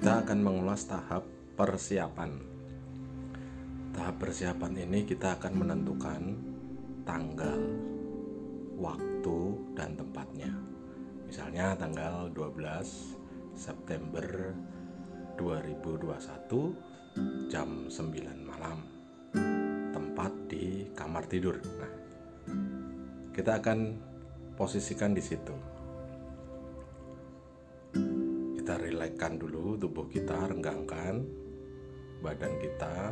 kita akan mengulas tahap persiapan. Tahap persiapan ini kita akan menentukan tanggal, waktu, dan tempatnya. Misalnya tanggal 12 September 2021 jam 9 malam. Tempat di kamar tidur. Nah, kita akan posisikan di situ. Kita rilekskan dulu tubuh kita, renggangkan badan kita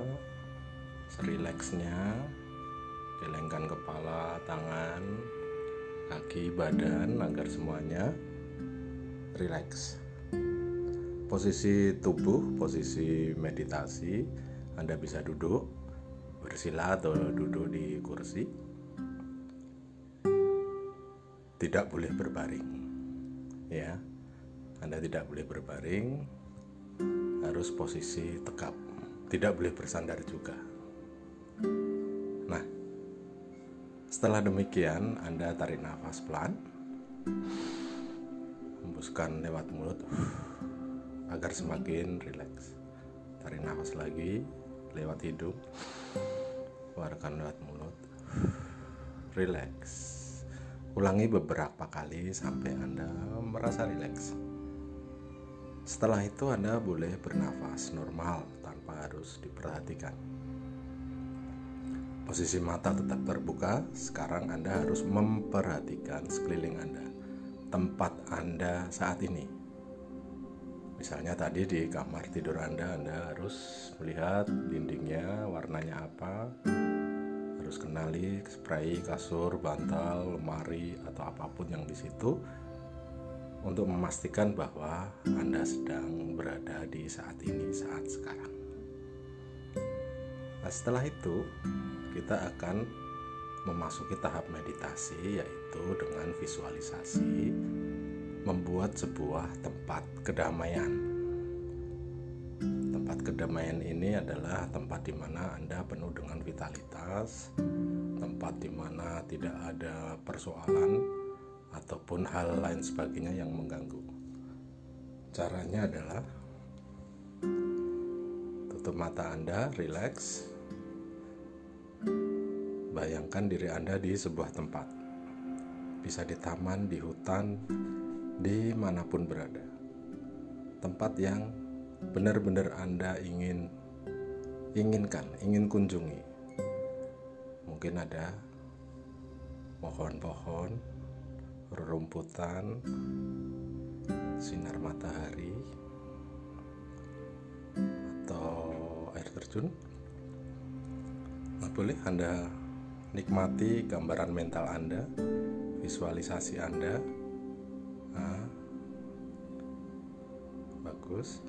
serileksnya, gelengkan kepala, tangan, kaki, badan agar semuanya rileks. Posisi tubuh, posisi meditasi, Anda bisa duduk bersila atau duduk di kursi tidak boleh berbaring ya Anda tidak boleh berbaring harus posisi tegap tidak boleh bersandar juga. Nah setelah demikian Anda tarik nafas pelan hembuskan lewat mulut agar semakin rileks. Tarik nafas lagi lewat hidung keluarkan lewat mulut rileks. Ulangi beberapa kali sampai Anda merasa rileks. Setelah itu Anda boleh bernafas normal tanpa harus diperhatikan. Posisi mata tetap terbuka. Sekarang Anda harus memperhatikan sekeliling Anda, tempat Anda saat ini. Misalnya tadi di kamar tidur Anda, Anda harus melihat dindingnya warnanya apa, harus kenali spray kasur bantal lemari atau apa pun yang di situ untuk memastikan bahwa anda sedang berada di saat ini saat sekarang. Nah setelah itu kita akan memasuki tahap meditasi yaitu dengan visualisasi membuat sebuah tempat kedamaian. Tempat kedamaian ini adalah tempat di mana Anda penuh dengan vitalitas, tempat di mana tidak ada persoalan ataupun hal lain sebagainya yang mengganggu. Caranya adalah tutup mata Anda, relax. Bayangkan diri Anda di sebuah tempat. Bisa di taman, di hutan, di mana pun berada. Tempat yang benar-benar Anda ingin inginkan, ingin kunjungi. Mungkin ada pohon-pohon, rerumputan, sinar matahari, atau air terjun. Nah, boleh Anda nikmati gambaran mental Anda, visualisasi Anda. Nah, bagus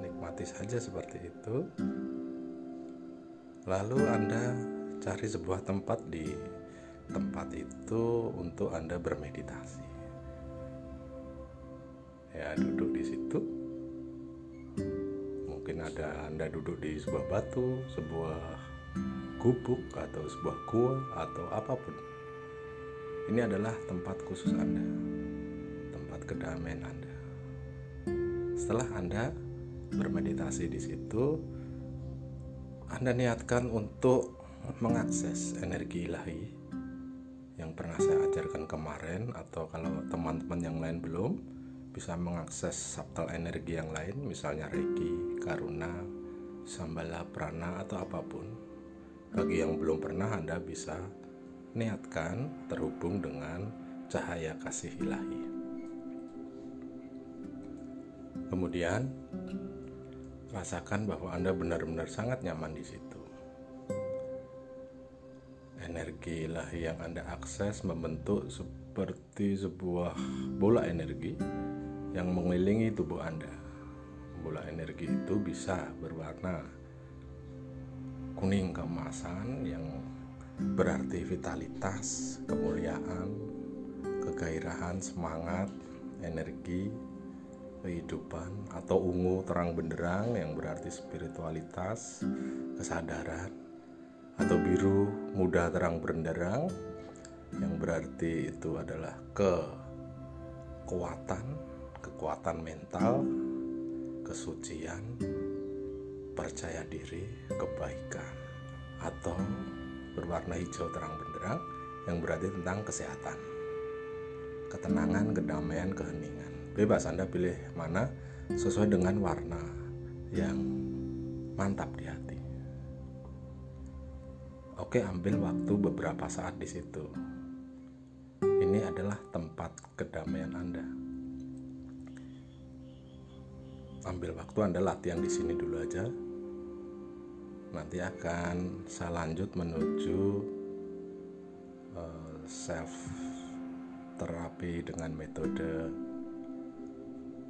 nikmati saja seperti itu lalu anda cari sebuah tempat di tempat itu untuk anda bermeditasi. Ya duduk di situ. Mungkin ada anda duduk di sebuah batu sebuah gubuk atau sebuah gua atau apa pun. Ini adalah tempat khusus anda tempat kedamaian anda. Setelah anda bermeditasi di situ Anda niatkan untuk mengakses energi ilahi yang pernah saya ajarkan kemarin atau kalau teman-teman yang lain belum bisa mengakses subtle energi yang lain misalnya Reiki, Karuna, Sambala, Prana atau apa pun bagi yang belum pernah Anda bisa niatkan terhubung dengan cahaya kasih ilahi kemudian rasakan bahwa Anda benar-benar sangat nyaman di situ. Energi ilahi yang Anda akses membentuk seperti sebuah bola energi yang mengelilingi tubuh Anda. Bola energi itu bisa berwarna kuning keemasan yang berarti vitalitas, kemuliaan, kegairahan, semangat, energi, kehidupan atau ungu terang benderang yang berarti spiritualitas, kesadaran atau biru muda terang benderang yang berarti itu adalah kekuatan, kekuatan mental, kesucian, percaya diri, kebaikan, atau berwarna hijau terang benderang yang berarti tentang kesehatan, ketenangan, kedamaian, keheningan. Bebas Anda pilih mana sesuai dengan warna yang mantap di hati. Oke, ambil waktu beberapa saat di situ. Ini adalah tempat kedamaian Anda. Ambil waktu Anda latihan di sini dulu aja. Nanti akan saya lanjut menuju uh, self terapi dengan metode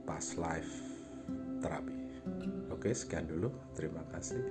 past life terapi. Oke, sekian dulu. Terima kasih.